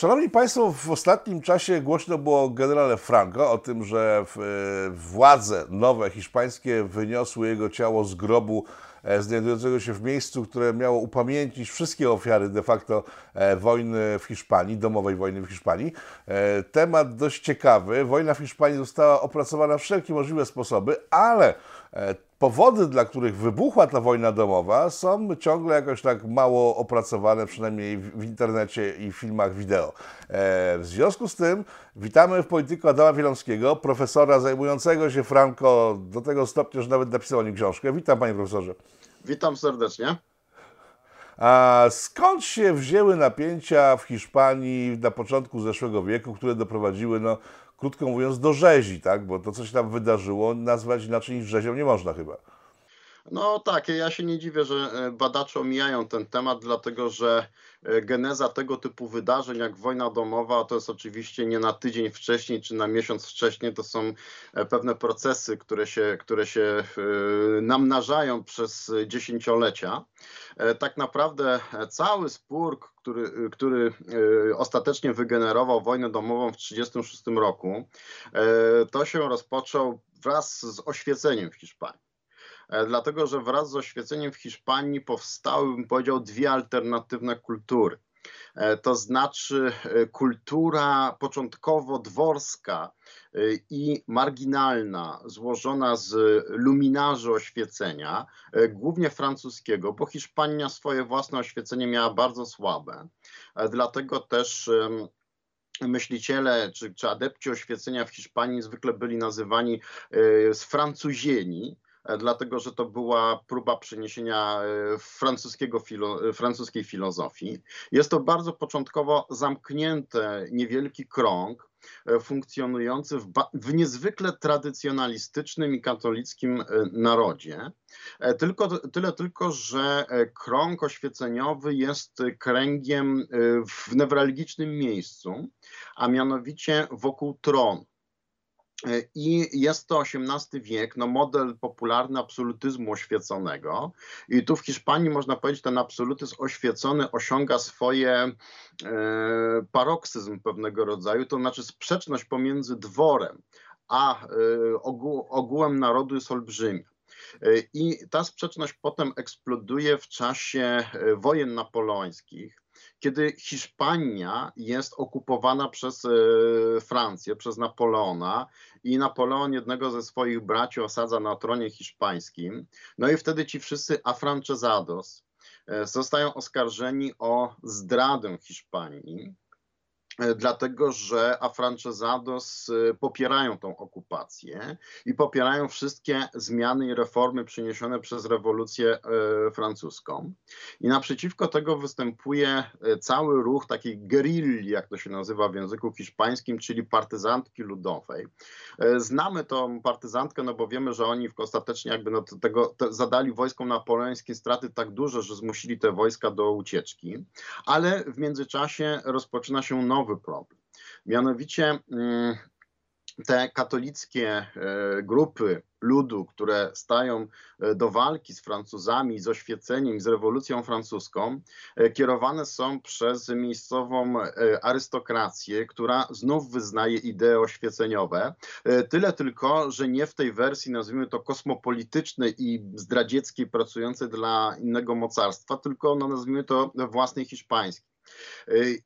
Szanowni Państwo, w ostatnim czasie głośno było o generale Franco, o tym, że władze nowe hiszpańskie wyniosły jego ciało z grobu e, znajdującego się w miejscu, które miało upamiętnić wszystkie ofiary de facto e, wojny w Hiszpanii, domowej wojny w Hiszpanii. E, temat dość ciekawy. Wojna w Hiszpanii została opracowana w wszelkie możliwe sposoby, ale powody, dla których wybuchła ta wojna domowa, są ciągle jakoś tak mało opracowane, przynajmniej w internecie i filmach wideo. E, w związku z tym witamy w polityku Adama Wielomskiego, profesora zajmującego się Franco do tego stopnia, że nawet napisał o nim książkę. Witam panie profesorze. Witam serdecznie. A skąd się wzięły napięcia w Hiszpanii na początku zeszłego wieku, które doprowadziły no, krótko mówiąc, do rzezi, tak? Bo to, co się tam wydarzyło, nazwać inaczej niż rzezią nie można chyba. No tak, ja się nie dziwię, że e, badacze omijają ten temat, dlatego że e, geneza tego typu wydarzeń jak wojna domowa to jest oczywiście nie na tydzień wcześniej czy na miesiąc wcześniej, to są e, pewne procesy, które się, które się namnażają przez dziesięciolecia. Tak naprawdę cały spór, który, który ostatecznie wygenerował wojnę domową w 1936 roku, to się rozpoczął wraz z oświeceniem w Hiszpanii. E, dlatego że wraz z oświeceniem w Hiszpanii powstały, bym powiedział, dwie alternatywne kultury. E, to znaczy e, kultura początkowo dworska i marginalna, złożona z luminarzy oświecenia, głównie francuskiego, bo Hiszpania swoje własne oświecenie miała bardzo słabe. Dlatego też myśliciele czy, czy adepci oświecenia w Hiszpanii zwykle byli nazywani sfrancuzieni, dlatego że to była próba przeniesienia e, francuskiego filo, e, francuskiej filozofii. Jest to bardzo początkowo zamknięty, niewielki krąg, funkcjonujący w, w, niezwykle tradycjonalistycznym i katolickim narodzie. Tylko, tyle tylko, że krąg oświeceniowy jest kręgiem w newralgicznym miejscu, a mianowicie wokół tronu. E, I jest to XVIII wiek, no model popularny absolutyzmu oświeconego. I tu w Hiszpanii można powiedzieć, ten absolutyzm oświecony osiąga swoje e, paroksyzm pewnego rodzaju, to znaczy sprzeczność pomiędzy dworem a e, ogół, ogółem narodu jest olbrzymia. E, I ta sprzeczność potem eksploduje w czasie e, wojen napoleońskich kiedy Hiszpania jest okupowana przez e, Francję, przez Napoleona i Napoleon jednego ze swoich braci osadza na tronie hiszpańskim. No i wtedy ci wszyscy afrancezados e, zostają oskarżeni o zdradę Hiszpanii. E, dlatego że afrancezados e, popierają tą okupację i popierają wszystkie zmiany i reformy przyniesione przez rewolucję e, francuską. I naprzeciwko tego występuje cały ruch takiej gerilli, jak to się nazywa w języku hiszpańskim, czyli partyzantki ludowej. Znamy tą partyzantkę, no bo wiemy, że oni ostatecznie jakby no tego, zadali wojskom napoleońskim straty tak duże, że zmusili te wojska do ucieczki, ale w międzyczasie rozpoczyna się nowy problem. Mianowicie mm, te katolickie e, grupy ludu, które stają e, do walki z Francuzami, z oświeceniem, z rewolucją francuską, e, kierowane są przez miejscową arystokrację, która znów wyznaje idee oświeceniowe. Tyle tylko, że nie w tej wersji, nazwijmy to kosmopolitycznej i zdradzieckiej, pracującej dla innego mocarstwa, tylko no, nazwijmy to własnej hiszpańskiej.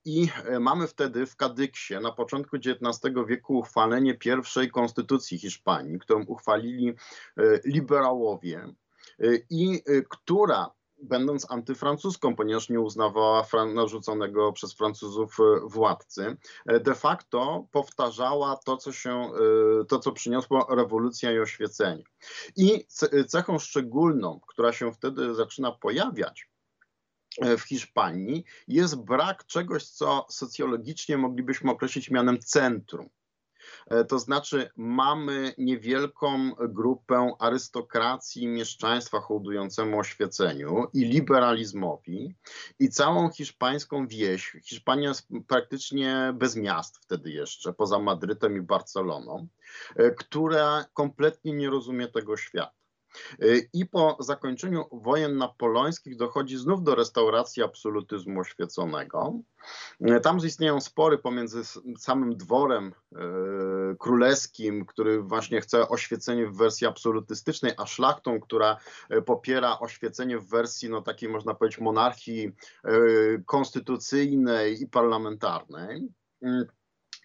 I mamy wtedy w Kadyksie na początku XIX wieku uchwalenie pierwszej konstytucji Hiszpanii, którą uchwalili e, liberałowie e, i e, która będąc antyfrancuską, ponieważ nie uznawała narzuconego przez Francuzów władcy, de facto powtarzała to, co się, to, co przyniosła rewolucja i oświecenie. I cechą szczególną, która się wtedy zaczyna pojawiać, w Hiszpanii jest brak czegoś, co socjologicznie moglibyśmy określić mianem centrum. E, to znaczy, mamy niewielką grupę arystokracji mieszczaństwa hołdującemu oświeceniu i liberalizmowi, i całą hiszpańską wieś. Hiszpania jest praktycznie bez miast wtedy jeszcze, poza Madrytem i Barceloną, e, która kompletnie nie rozumie tego świata. I po zakończeniu wojen napoleońskich dochodzi znów do restauracji absolutyzmu oświeconego. Tam istnieją spory pomiędzy samym dworem królewskim, który właśnie chce oświecenie w wersji absolutystycznej, a szlachtą, która popiera oświecenie w wersji no, takiej, można powiedzieć, monarchii konstytucyjnej i parlamentarnej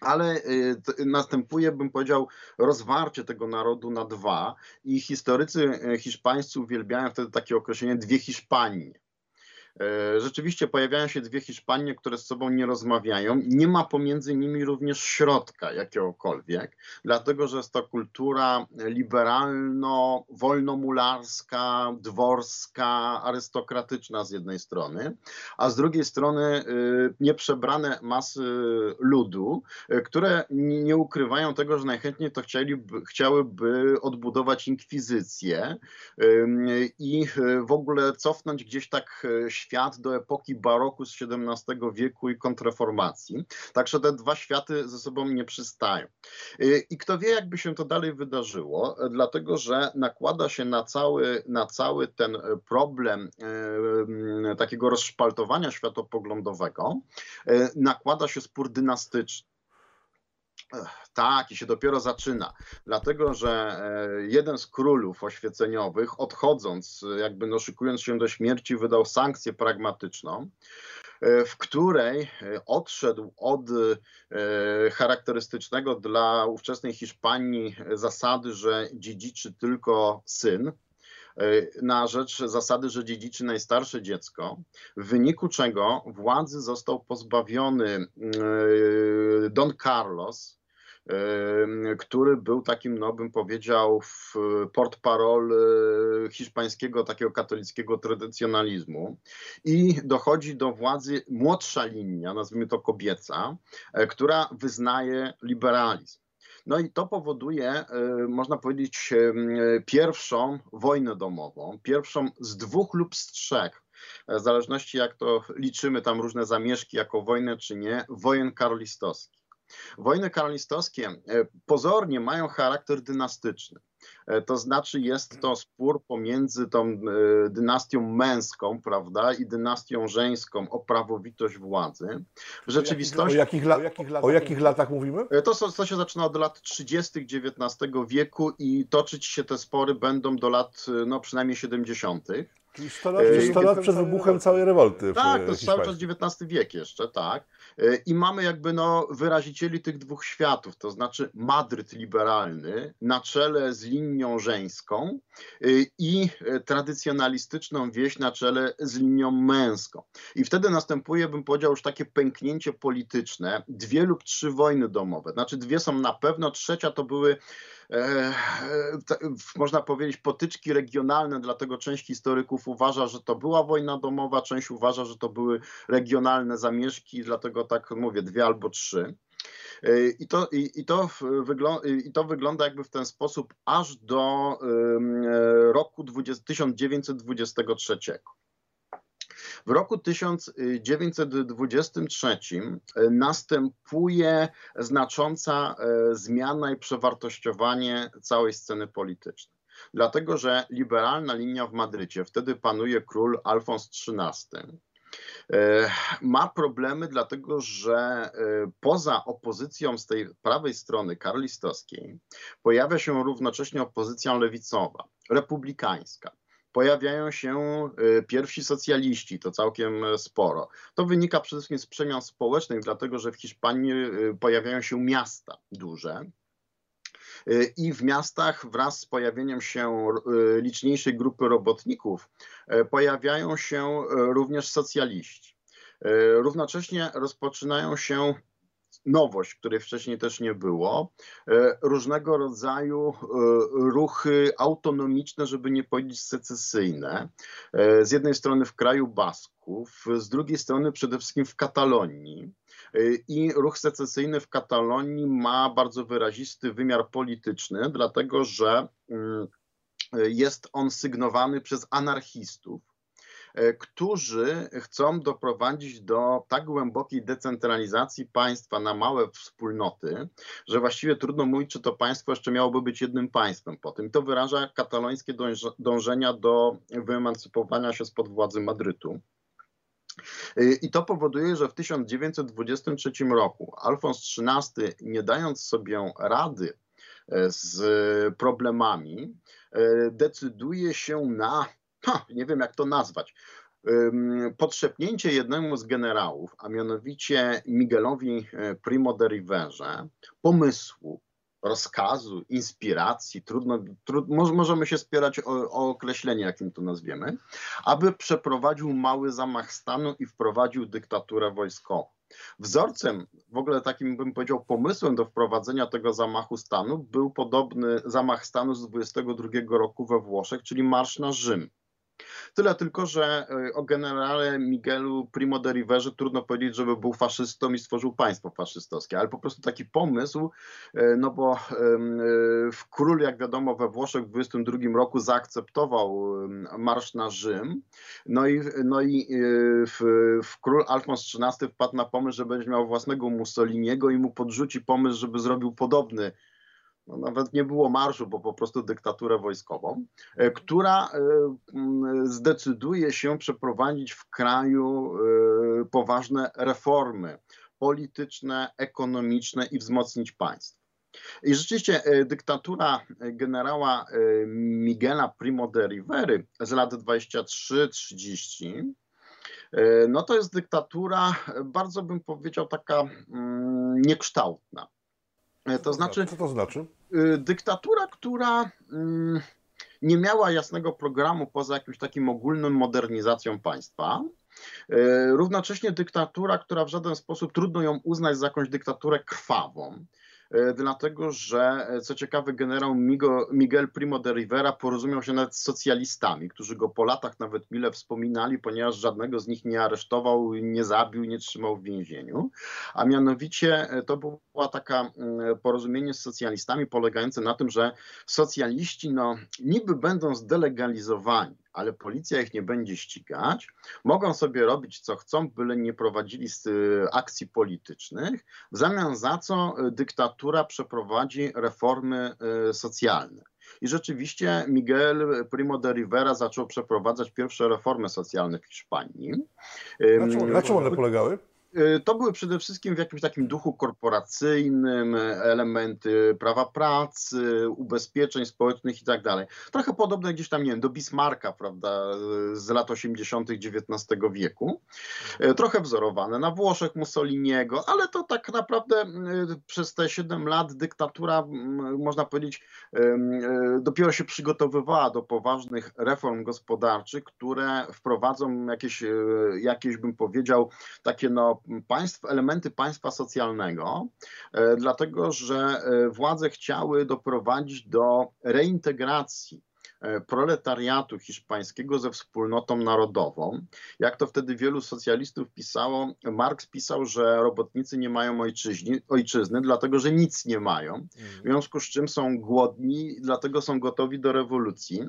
ale y, następuje, bym powiedział, rozwarcie tego narodu na dwa i historycy y, hiszpańscy uwielbiają wtedy takie określenie dwie Hiszpanie. E, rzeczywiście pojawiają się dwie Hiszpanie, które z sobą nie rozmawiają. Nie ma pomiędzy nimi również środka jakiegokolwiek, dlatego że jest to kultura liberalno-wolnomularska, dworska, arystokratyczna z jednej strony, a z drugiej strony e, nieprzebrane masy ludu, e, które nie ukrywają tego, że najchętniej to chcieliby, chciałyby odbudować inkwizycję i w ogóle cofnąć gdzieś tak świat do epoki baroku z XVII wieku i kontrreformacji. Także te dwa światy ze sobą nie przystają. Y, I kto wie, jakby się to dalej wydarzyło, dlatego że nakłada się na cały, na cały ten problem y, takiego rozszpaltowania światopoglądowego, y, nakłada się spór dynastyczny. Tak, i się dopiero zaczyna, dlatego że e, jeden z królów oświeceniowych, odchodząc, jakby no, szykując się do śmierci, wydał sankcję pragmatyczną, e, w której e, odszedł od charakterystycznego dla ówczesnej Hiszpanii zasady, że dziedziczy tylko syn, na rzecz zasady, że dziedziczy najstarsze dziecko, w wyniku czego władzy został pozbawiony Don Carlos, który był takim, no bym powiedział, port parol e, hiszpańskiego takiego katolickiego tradycjonalizmu i dochodzi do władzy młodsza linia, nazwijmy to kobieca, e, która wyznaje liberalizm. No i to powoduje, e, można powiedzieć, pierwszą wojnę domową, pierwszą z dwóch lub z trzech w zależności jak to liczymy tam różne zamieszki jako wojnę czy nie, wojen karolistowskich. Wojny karolistowskie e, pozornie mają charakter dynastyczny. E, to znaczy jest to spór pomiędzy tą e, dynastią męską, prawda, i dynastią żeńską o prawowitość władzy. W rzeczywistości... O jakich, o jakich, latach, o jakich latach mówimy? To, to się zaczyna od lat 30. XIX wieku i toczyć się te spory będą do lat no, przynajmniej 70. Czyli 100 lat, 100 lat przed wybuchem całej rewolty. Tak, to jest cały czas XIX wiek jeszcze, tak. E, I mamy jakby no wyrazicieli tych dwóch światów, to znaczy Madryt liberalny na czele z linią żeńską e, i e, tradycjonalistyczną wieś na czele z linią męską. I wtedy następuje, bym powiedział, już takie pęknięcie polityczne, dwie lub trzy wojny domowe. Znaczy dwie są na pewno, trzecia to były E, można powiedzieć, potyczki regionalne, dlatego część historyków uważa, że to była wojna domowa, część uważa, że to były regionalne zamieszki, dlatego tak mówię, dwie albo trzy. E, I to, i, i, to wygląda, I to wygląda jakby w ten sposób aż do roku 20, 1923. W roku 1923 e, następuje znacząca e, zmiana i przewartościowanie całej sceny politycznej. Dlatego, że liberalna linia w Madrycie, wtedy panuje król Alfons XIII, e, ma problemy, dlatego że poza opozycją z tej prawej strony karlistowskiej pojawia się równocześnie opozycja lewicowa, republikańska pojawiają się y, pierwsi socjaliści, to całkiem sporo. To wynika przede wszystkim z przemian społecznych, dlatego że w Hiszpanii y, pojawiają się miasta duże. Y, I w miastach wraz z pojawieniem się liczniejszej grupy robotników pojawiają się również socjaliści. Równocześnie rozpoczynają się nowość, której wcześniej też nie było, e, różnego rodzaju e, ruchy autonomiczne, żeby nie powiedzieć secesyjne. E, z jednej strony w kraju Basków, z drugiej strony przede wszystkim w Katalonii. I ruch secesyjny w Katalonii ma bardzo wyrazisty wymiar polityczny, dlatego że mm, jest on sygnowany przez anarchistów którzy chcą doprowadzić do tak głębokiej decentralizacji państwa na małe wspólnoty, że właściwie trudno mówić, czy to państwo jeszcze miałoby być jednym państwem po tym. To wyraża katalońskie dążenia do wyemancypowania się spod władzy Madrytu. I to powoduje, że w 1923 roku Alfons XIII, nie dając sobie rady e, z problemami, e, decyduje się na, ha, nie wiem jak to nazwać, podszepnięcie jednemu z generałów, a mianowicie Miguelowi e, Primo de Riverze, pomysłu, rozkazu, inspiracji, trudno, trudno możemy się spierać o, o określenie, jakim to nazwiemy, aby przeprowadził mały zamach stanu i wprowadził dyktaturę wojskową. Wzorcem, w ogóle takim bym powiedział, pomysłem do wprowadzenia tego zamachu stanu był podobny zamach stanu z 22 roku we Włoszech, czyli marsz na Rzym. Tyle tylko, że e, o generale Miguelu Primo de Riverze trudno powiedzieć, żeby był faszystą i stworzył państwo faszystowskie, ale po prostu taki pomysł, e, no bo e, w król, jak wiadomo, we Włoszech w 22 roku zaakceptował marsz na Rzym, no i, no i w, w król Alfons XIII wpadł na pomysł, że będzie miał własnego Mussoliniego i mu podrzuci pomysł, żeby zrobił podobny no nawet nie było marszu, bo po prostu dyktaturę wojskową, e, która e, zdecyduje się przeprowadzić w kraju e, poważne reformy polityczne, ekonomiczne i wzmocnić państwo. I rzeczywiście dyktatura generała Miguela Primo de Rivery z lat 23-30 no to jest dyktatura, bardzo bym powiedział, taka mm, niekształtna. To znaczy. Co to znaczy? Y, dyktatura, która mm, nie miała jasnego programu poza jakimś takim ogólnym modernizacją państwa. Y, równocześnie dyktatura, która w żaden sposób trudno ją uznać za jakąś dyktaturę krwawą. E, dlatego że, e, co ciekawe, generał Miguel Primo de Rivera porozumiał się nawet z socjalistami, którzy go po latach nawet mile wspominali, ponieważ żadnego z nich nie aresztował, nie zabił, nie trzymał w więzieniu. A mianowicie e, to była taka mm, porozumienie z socjalistami polegające na tym, że socjaliści no, niby będą zdelegalizowani, ale policja ich nie będzie ścigać. Mogą sobie robić co chcą, byle nie prowadzili y, akcji politycznych, w zamian za co y, dyktatura przeprowadzi reformy y, socjalne. I rzeczywiście Miguel Primo de Rivera zaczął przeprowadzać pierwsze reformy socjalne w Hiszpanii. Na czym, na czym one polegały? Y, to były przede wszystkim w jakimś takim duchu korporacyjnym, elementy prawa pracy, ubezpieczeń społecznych i tak dalej. Trochę podobne gdzieś tam, nie wiem, do Bismarcka, prawda, z lat 80. XIX wieku. Y, trochę wzorowane na Włoszech Mussoliniego, ale to tak naprawdę y, przez te 7 lat dyktatura, można powiedzieć, dopiero się przygotowywała do poważnych reform gospodarczych, które wprowadzą jakieś, jakieś bym powiedział, takie no państw, elementy państwa socjalnego, e, dlatego że e, władze chciały doprowadzić do reintegracji e, proletariatu hiszpańskiego ze wspólnotą narodową. Jak to wtedy wielu socjalistów pisało, Marx pisał, że robotnicy nie mają ojczyźni, ojczyzny, dlatego że nic nie mają, w związku z czym są głodni, dlatego są gotowi do rewolucji.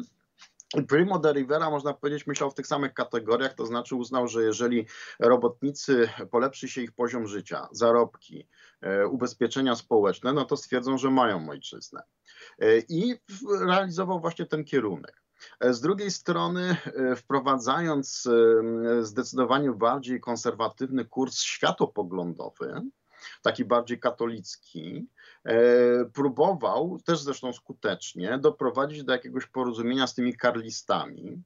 Primo de Rivera, można powiedzieć, myślał w tych samych kategoriach, to znaczy uznał, że jeżeli robotnicy polepszy się ich poziom życia, zarobki, e, ubezpieczenia społeczne, no to stwierdzą, że mają ojczyznę. E, I realizował właśnie ten kierunek. E, z drugiej strony, wprowadzając zdecydowanie bardziej konserwatywny kurs światopoglądowy, taki bardziej katolicki, próbował, też zresztą skutecznie, doprowadzić do jakiegoś porozumienia z tymi karlistami.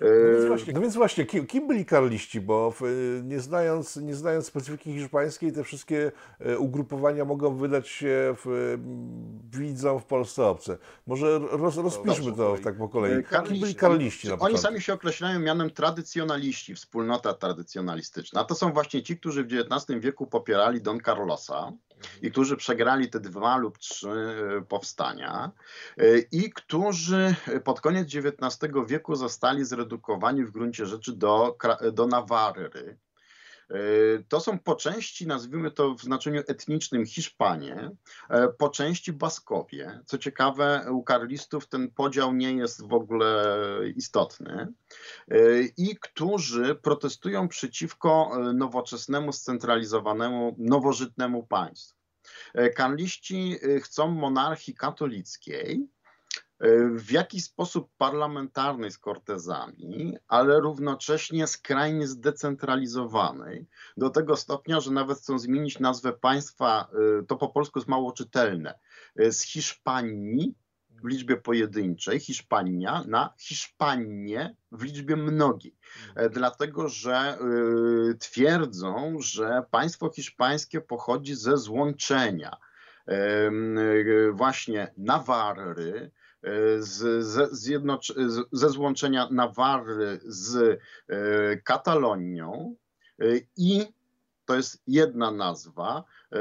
No więc właśnie, no więc właśnie kim, kim, byli karliści, bo nie, znając, nie znając specyfiki hiszpańskiej, te wszystkie e, ugrupowania mogą wydać się w, widzom w Polsce obce. Może roz, rozpiszmy to tak po kolei. Karliści, kim byli karliści na Oni początku? sami się określają mianem tradycjonaliści, wspólnota tradycjonalistyczna. To są właśnie ci, którzy w XIX wieku popierali Don Carlosa, i którzy przegrali te dwa lub trzy e, powstania e, i którzy pod koniec XIX wieku zostali zredukowani w gruncie rzeczy do, do Nawary To są po części, nazwijmy to w znaczeniu etnicznym, Hiszpanie, po części Baskowie. Co ciekawe, u karlistów ten podział nie jest w ogóle istotny. I którzy protestują przeciwko nowoczesnemu, scentralizowanemu, nowożytnemu państwu. Karliści chcą monarchii katolickiej, w jakiś sposób parlamentarnej z kortezami, ale równocześnie skrajnie zdecentralizowanej, do tego stopnia, że nawet chcą zmienić nazwę państwa, y, to po polsku jest mało czytelne, y, z Hiszpanii w liczbie pojedynczej, Hiszpania, na Hiszpanię w liczbie mnogiej. E, dlatego, że twierdzą, że państwo hiszpańskie pochodzi ze złączenia właśnie Nawarry, z, z, ze złączenia Nawary z e, Katalonią e, i to jest jedna nazwa, e,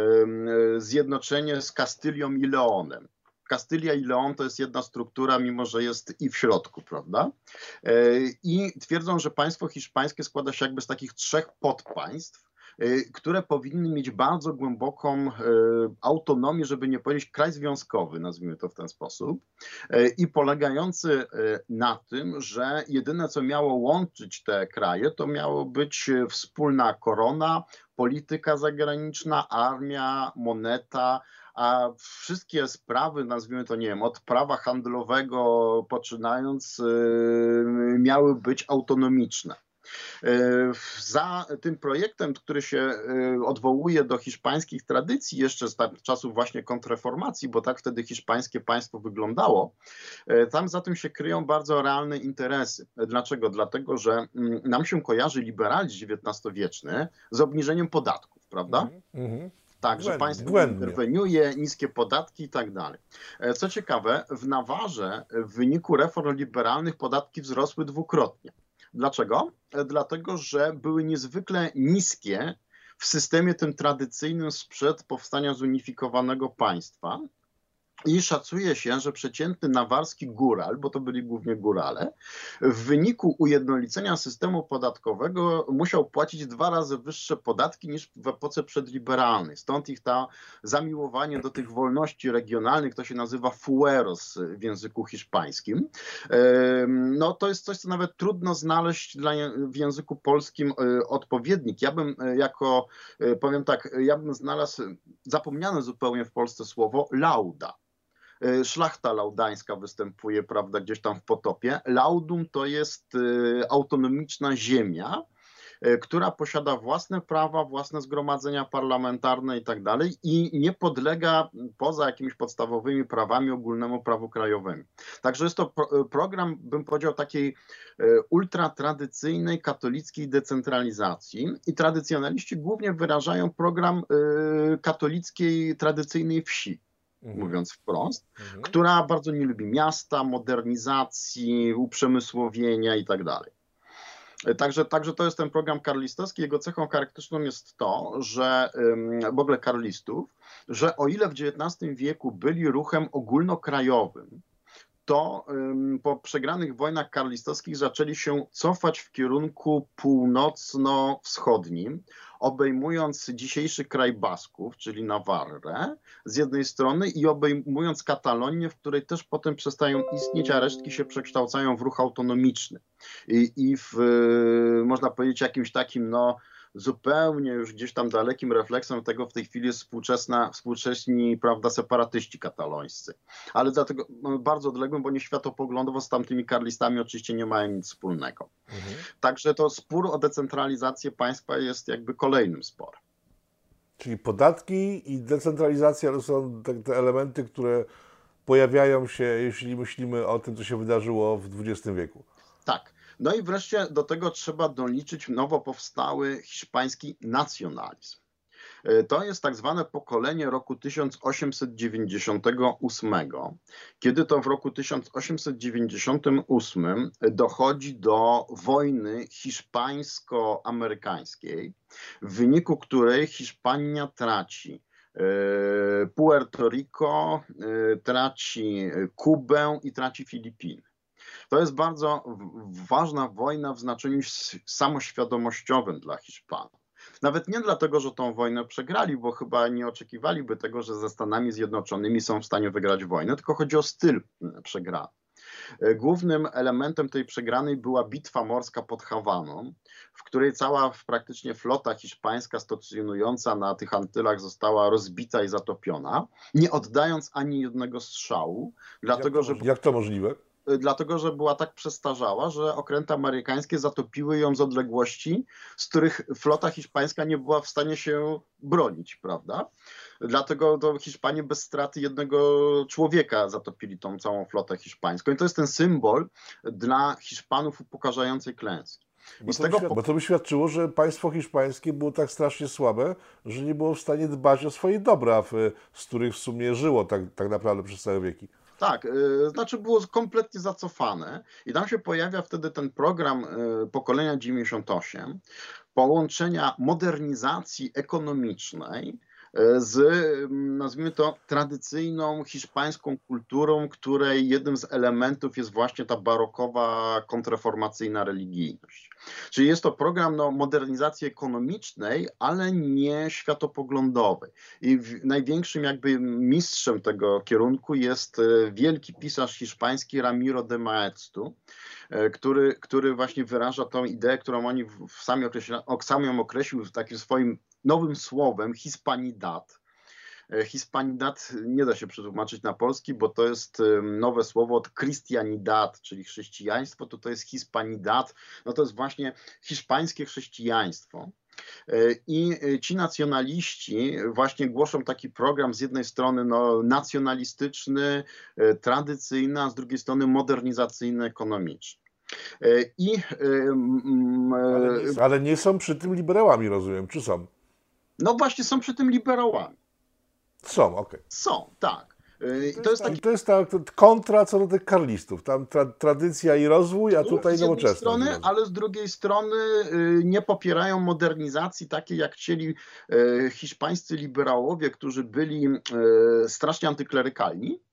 zjednoczenie z Kastylią i Leonem. Kastylia i Leon to jest jedna struktura, mimo że jest i w środku, prawda? I twierdzą, że państwo hiszpańskie składa się jakby z takich trzech podpaństw, które powinny mieć bardzo głęboką y, autonomię, żeby nie powiedzieć kraj związkowy, nazwijmy to w ten sposób, y, i polegający na tym, że jedyne co miało łączyć te kraje, to miało być wspólna korona, polityka zagraniczna, armia, moneta, a wszystkie sprawy, nazwijmy to, nie wiem, od prawa handlowego poczynając, miały być autonomiczne. E, za tym projektem, który się e, odwołuje do hiszpańskich tradycji jeszcze z czasów właśnie kontrreformacji, bo tak wtedy hiszpańskie państwo wyglądało, e, tam za tym się kryją bardzo realne interesy. Dlaczego? Dlatego, że mm, nam się kojarzy liberalizm XIX-wieczny z obniżeniem podatków, prawda? Mm -hmm. Tak, że państwo błędnie. interweniuje, niskie podatki i tak dalej. Co ciekawe, w Nawarze w wyniku reform liberalnych podatki wzrosły dwukrotnie. Dlaczego? Dlatego, że były niezwykle niskie w systemie tym tradycyjnym sprzed powstania zunifikowanego państwa. I szacuje się, że przeciętny nawarski góral, bo to byli głównie górale, w wyniku ujednolicenia systemu podatkowego musiał płacić dwa razy wyższe podatki niż w epoce przedliberalnej. Stąd ich ta zamiłowanie do tych wolności regionalnych, to się nazywa fueros w języku hiszpańskim. No to jest coś, co nawet trudno znaleźć dla, w języku polskim e, odpowiednik. Ja bym e, jako, e, powiem tak, ja bym znalazł zapomniane zupełnie w Polsce słowo lauda. E, szlachta laudańska występuje, prawda, gdzieś tam w potopie. Laudum to jest e, autonomiczna ziemia, e, która posiada własne prawa, własne zgromadzenia parlamentarne i tak dalej i nie podlega poza jakimiś podstawowymi prawami ogólnemu prawu krajowemu. Także jest to pro, program, bym powiedział, takiej ultratradycyjnej katolickiej decentralizacji i tradycjonaliści głównie wyrażają program katolickiej tradycyjnej wsi mhm. mówiąc wprost, mhm. która bardzo nie lubi miasta, modernizacji, uprzemysłowienia i tak. Także, także to jest ten program karlistowski. Jego cechą charakterystyczną jest to, że w ogóle karlistów, że o ile w XIX wieku byli ruchem ogólnokrajowym, to po przegranych wojnach karlistowskich zaczęli się cofać w kierunku północno-wschodnim, obejmując dzisiejszy kraj Basków, czyli Nawarrę z jednej strony i obejmując Katalonię, w której też potem przestają istnieć, a resztki się przekształcają w ruch autonomiczny. I, i w, można powiedzieć, jakimś takim, no, zupełnie już gdzieś tam dalekim refleksem tego w tej chwili jest współczesna, współcześni prawda, separatyści katalońscy. Ale dlatego no, bardzo odległym, bo nie światopoglądowo z tamtymi karlistami oczywiście nie mają nic wspólnego. Mhm. Także to spór o decentralizację państwa jest jakby kolejnym sporem. Czyli podatki i decentralizacja to są te, te elementy, które pojawiają się, jeśli myślimy o tym, co się wydarzyło w XX wieku. Tak. No i wreszcie do tego trzeba doliczyć nowo powstały hiszpański nacjonalizm. E, to jest tak zwane pokolenie roku 1898, kiedy to w roku 1898 dochodzi do wojny hiszpańsko-amerykańskiej, w wyniku której Hiszpania traci e, Puerto Rico, e, traci Kubę i traci Filipiny. To jest bardzo ważna wojna w znaczeniu samoświadomościowym dla Hiszpanów. Nawet nie dlatego, że tą wojnę przegrali, bo chyba nie oczekiwaliby tego, że ze Stanami Zjednoczonymi są w stanie wygrać wojnę, tylko chodzi o styl przegrany. E, głównym elementem tej przegranej była bitwa morska pod Hawaną, w której cała praktycznie flota hiszpańska stacjonująca na tych Antylach została rozbita i zatopiona, nie oddając ani jednego strzału, dlatego jak to, że. Jak to możliwe? E, dlatego że była tak przestarzała, że okręty amerykańskie zatopiły ją z odległości, z których flota hiszpańska nie była w stanie się bronić, prawda? Dlatego to Hiszpanie bez straty jednego człowieka zatopili tą całą flotę hiszpańską. I to jest ten symbol dla Hiszpanów upokarzającej klęski. Bo to, tego... bo to by świadczyło, że państwo hiszpańskie było tak strasznie słabe, że nie było w stanie dbać o swoje dobra, z których w sumie żyło tak, tak naprawdę przez całe wieki. Tak, yy, znaczy było kompletnie zacofane i tam się pojawia wtedy ten program yy, pokolenia 98, połączenia modernizacji ekonomicznej z, mm, nazwijmy to, tradycyjną hiszpańską kulturą, której jednym z elementów jest właśnie ta barokowa, kontrreformacyjna religijność. Czyli jest to program no, modernizacji ekonomicznej, ale nie światopoglądowej. I największym jakby mistrzem tego kierunku jest e, wielki pisarz hiszpański Ramiro de Maeztu, e, który, który właśnie wyraża tą ideę, którą oni sami, określa, sami określił w takim swoim nowym słowem Hispanidat. E, Hispanidat nie da się przetłumaczyć na polski, bo to jest nowe słowo od Christianidad, czyli chrześcijaństwo, to to jest Hispanidat, no to jest właśnie hiszpańskie chrześcijaństwo. E, I e, ci nacjonaliści właśnie głoszą taki program z jednej strony no, nacjonalistyczny, tradycyjny, a z drugiej strony modernizacyjny, ekonomiczny. I, ale, nie, ale nie są przy tym liberałami, rozumiem, czy są? No właśnie są przy tym liberałami. Są, okej. Okay. Są, tak. Y, to, to, jest, taki... to jest ta kontra co do tych karlistów. Tam tra tradycja i rozwój, a tutaj nowoczesność. strony, ale z drugiej strony y, nie popierają modernizacji takiej, jak chcieli y, hiszpańscy liberałowie, którzy byli strasznie antyklerykalni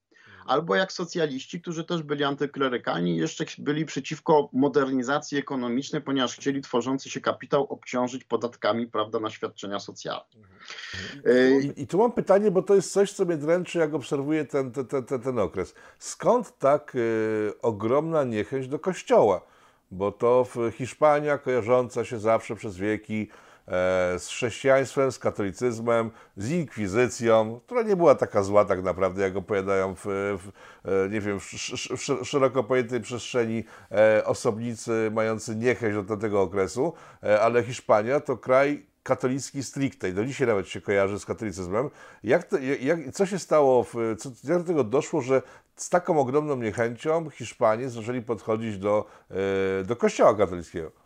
albo jak socjaliści, którzy też byli antyklerykalni, jeszcze byli przeciwko modernizacji ekonomicznej, ponieważ chcieli tworzący się kapitał obciążyć podatkami prawda, na świadczenia socjalne. Mhm. I, I, tu mam pytanie, bo to jest coś, co mnie dręczy, jak obserwuję ten, ten, ten, ten okres. Skąd tak y, ogromna niechęć do kościoła? Bo to w Hiszpania kojarząca się zawsze przez wieki z chrześcijaństwem, z katolicyzmem, z inkwizycją, która nie była taka zła tak naprawdę, jak opowiadają w, w e, nie wiem, w szeroko pojętej przestrzeni e, osobnicy mający niechęć do tego okresu, ale Hiszpania to kraj katolicki stricte i do dzisiaj nawet się kojarzy z katolicyzmem. Jak to, jak, co się stało, w, co, jak do tego doszło, że z taką ogromną niechęcią Hiszpanie zaczęli podchodzić do, do kościoła katolickiego?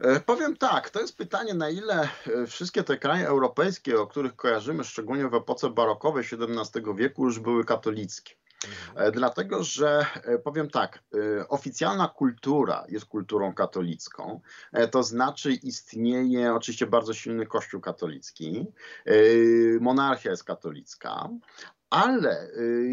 E, powiem tak, to jest pytanie, na ile e, wszystkie te kraje europejskie, o których kojarzymy, szczególnie w epoce barokowej XVII wieku, już były katolickie. Mhm. E, dlatego, że powiem tak, oficjalna kultura jest kulturą katolicką, to znaczy istnieje oczywiście bardzo silny kościół katolicki, monarchia jest katolicka, ale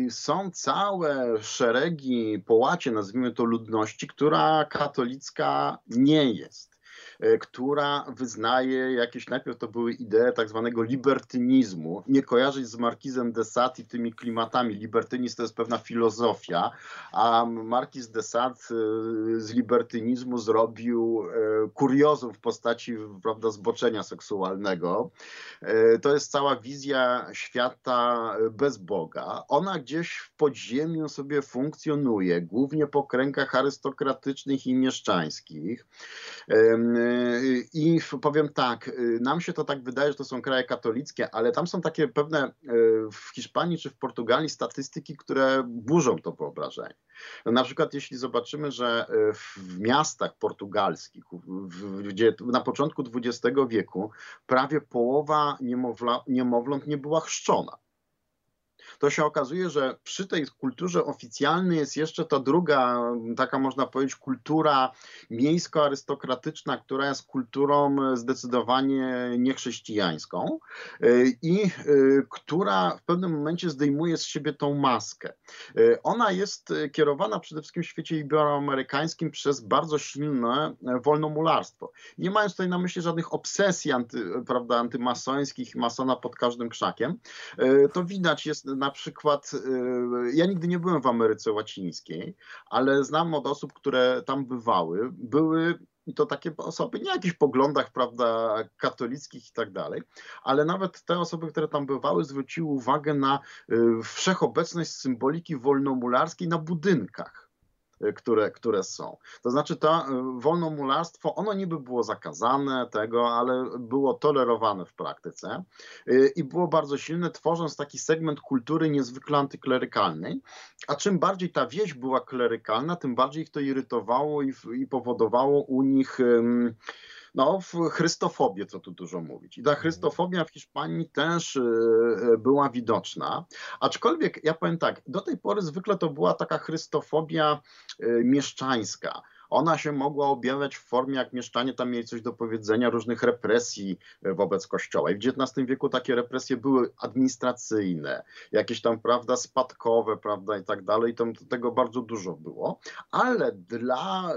są całe szeregi, połacie, nazwijmy to ludności, która katolicka nie jest. E, która wyznaje jakieś, najpierw to były idee tak zwanego libertynizmu, nie kojarzyć z Markizem de Sade i tymi klimatami. Libertynizm to jest pewna filozofia, a Markiz de Sade e, z libertynizmu zrobił e, kuriozum w postaci prawda, zboczenia seksualnego. To jest cała wizja świata bez Boga. Ona gdzieś w podziemiu sobie funkcjonuje, głównie po kręgach arystokratycznych i mieszczańskich. I powiem tak, y, nam się to tak wydaje, że to są kraje katolickie, ale tam są takie pewne y, w Hiszpanii czy w Portugalii statystyki, które burzą to wyobrażenie. Na przykład jeśli zobaczymy, że y, w miastach portugalskich, gdzie na początku XX wieku prawie połowa niemowla, niemowląt nie była chrzczona. To się okazuje, że przy tej kulturze oficjalnej jest jeszcze ta druga, taka można powiedzieć, kultura miejsko-arystokratyczna, która jest kulturą zdecydowanie niechrześcijańską i która w pewnym momencie zdejmuje z siebie tą maskę. Ona jest kierowana przede wszystkim w świecie iberoamerykańskim przez bardzo silne wolnomularstwo. Nie mając tutaj na myśli żadnych obsesji anty, prawda, antymasońskich, masona pod każdym krzakiem, to widać jest na przykład, y, ja nigdy nie byłem w Ameryce Łacińskiej, ale znam od osób, które tam bywały, były i to takie osoby, nie o jakichś poglądach, prawda, katolickich i tak dalej, ale nawet te osoby, które tam bywały, zwróciły uwagę na y, wszechobecność symboliki wolnomularskiej na budynkach które, które są. To znaczy to y, wolnomularstwo, ono niby było zakazane tego, ale było tolerowane w praktyce y, i było bardzo silne, tworząc taki segment kultury niezwykle antyklerykalnej, a czym bardziej ta wieś była klerykalna, tym bardziej ich to irytowało i, i powodowało u nich no, w chrystofobię, co tu dużo mówić. I ta chrystofobia w Hiszpanii też y, y, była widoczna. Aczkolwiek ja powiem tak, do tej pory zwykle to była taka chrystofobia y, mieszczańska ona się mogła objawiać w formie, jak mieszczanie tam mieli coś do powiedzenia, różnych represji e, wobec kościoła. I w XIX wieku takie represje były administracyjne, jakieś tam, prawda, spadkowe, prawda, i tak dalej. Tam tego bardzo dużo było. Ale dla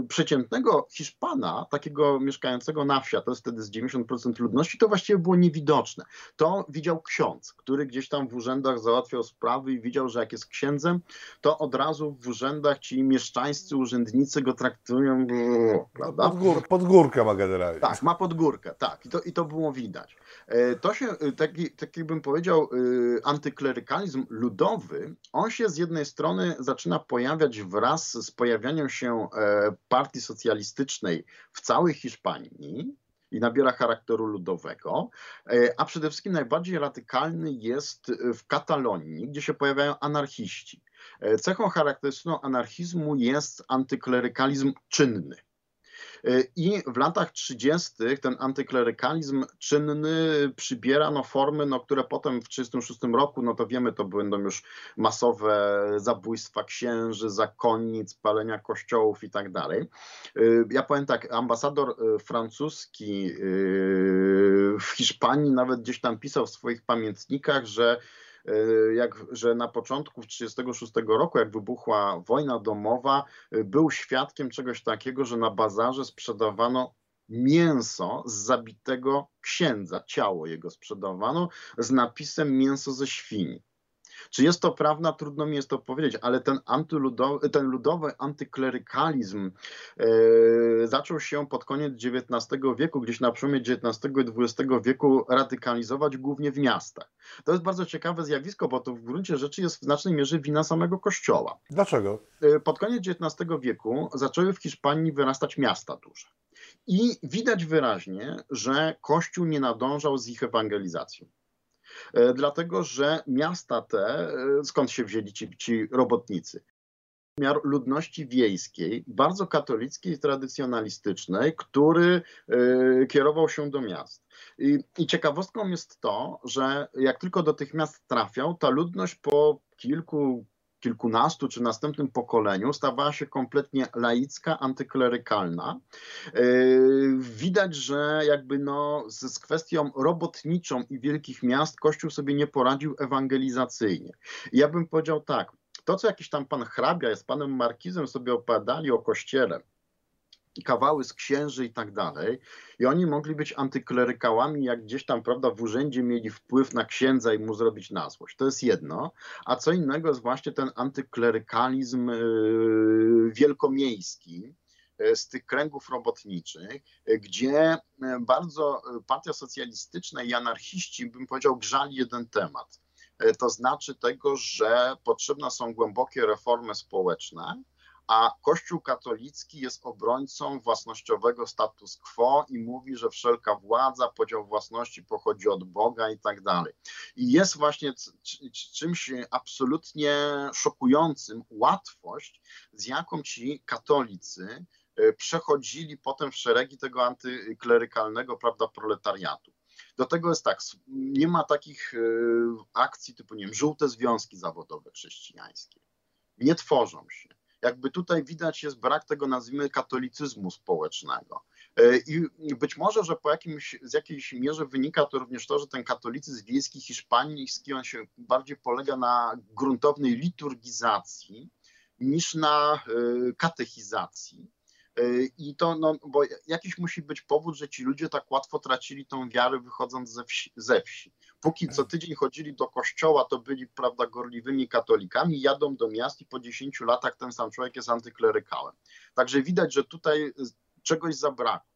y, przeciętnego Hiszpana, takiego mieszkającego na wsi, to jest wtedy z 90% ludności, to właściwie było niewidoczne. To widział ksiądz, który gdzieś tam w urzędach załatwiał sprawy i widział, że jak jest księdzem, to od razu w urzędach ci mieszczańscy urzędnicy go traktują, prawda? Pod, gór, pod górkę ma generalnie. Tak, ma pod górkę, tak. I to, i to było widać. E, to się, e, taki, taki bym powiedział, e, antyklerykalizm ludowy, on się z jednej strony zaczyna pojawiać wraz z pojawianiem się partii socjalistycznej w całej Hiszpanii, i nabiera charakteru ludowego, a przede wszystkim najbardziej radykalny jest w Katalonii, gdzie się pojawiają anarchiści. E, cechą charakterystyczną anarchizmu jest antyklerykalizm czynny. E, I w latach 30. ten antyklerykalizm czynny przybiera no, formy, no, które potem w 1936 roku, no to wiemy, to będą już masowe zabójstwa księży, zakonnic, palenia kościołów i tak dalej. E, ja powiem tak, ambasador francuski w Hiszpanii nawet gdzieś tam pisał w swoich pamiętnikach, że jak, że na początku 1936 roku, jak wybuchła wojna domowa, e, był świadkiem czegoś takiego, że na bazarze sprzedawano mięso z zabitego księdza, ciało jego sprzedawano z napisem mięso ze świni. Czy jest to prawda? Trudno mi jest to powiedzieć, ale ten, antyludowy, ten ludowy antyklerykalizm e, zaczął się pod koniec XIX wieku, gdzieś na przełomie XIX i XX wieku radykalizować głównie w miastach. To jest bardzo ciekawe zjawisko, bo to w gruncie rzeczy jest w znacznej mierze wina samego Kościoła. Dlaczego? E, pod koniec XIX wieku zaczęły w Hiszpanii wyrastać miasta duże. I widać wyraźnie, że Kościół nie nadążał z ich ewangelizacją. E, dlatego że miasta te, e, skąd się wzięli ci, ci robotnicy? Miar ludności wiejskiej, bardzo katolickiej i tradycjonalistycznej, który y, kierował się do miast. I, I ciekawostką jest to, że jak tylko do tych miast trafiał, ta ludność po kilku, kilkunastu czy następnym pokoleniu stawała się kompletnie laicka, antyklerykalna. Yy, widać, że jakby no z, z kwestią robotniczą i wielkich miast Kościół sobie nie poradził ewangelizacyjnie. Ja bym powiedział tak, to co jakiś tam pan hrabia jest panem markizem sobie opowiadali o kościele, kawały z księży i tak dalej. I oni mogli być antyklerykałami, jak gdzieś tam, prawda, w urzędzie mieli wpływ na księdza i mu zrobić na złość. To jest jedno. A co innego jest właśnie ten antyklerykalizm yy, wielkomiejski yy, z tych kręgów robotniczych, gdzie yy, bardzo partia socjalistyczna i anarchiści, bym powiedział, grzali jeden temat. To znaczy tego, że potrzebne są głębokie reformy społeczne, a Kościół katolicki jest obrońcą własnościowego status quo i mówi, że wszelka władza, podział własności pochodzi od Boga i tak dalej. I jest właśnie czymś absolutnie szokującym łatwość, z jaką ci katolicy e, przechodzili potem w szeregi tego antyklerykalnego prawda, proletariatu. Do tego jest tak, nie ma takich akcji typu, nie wiem, żółte związki zawodowe chrześcijańskie. Nie tworzą się jakby tutaj widać jest brak tego, nazwijmy, katolicyzmu społecznego. E, I być może, że po jakimś, z jakiejś mierze wynika to również to, że ten katolicyzm wiejski hiszpański, on się bardziej polega na gruntownej liturgizacji niż na e, katechizacji. E, I to, no, bo jakiś musi być powód, że ci ludzie tak łatwo tracili tą wiarę wychodząc ze wsi. Ze wsi. Póki co tydzień chodzili do kościoła, to byli, prawda, gorliwymi katolikami, jadą do miast i po 10 latach ten sam człowiek jest antyklerykałem. Także widać, że tutaj czegoś zabrakło.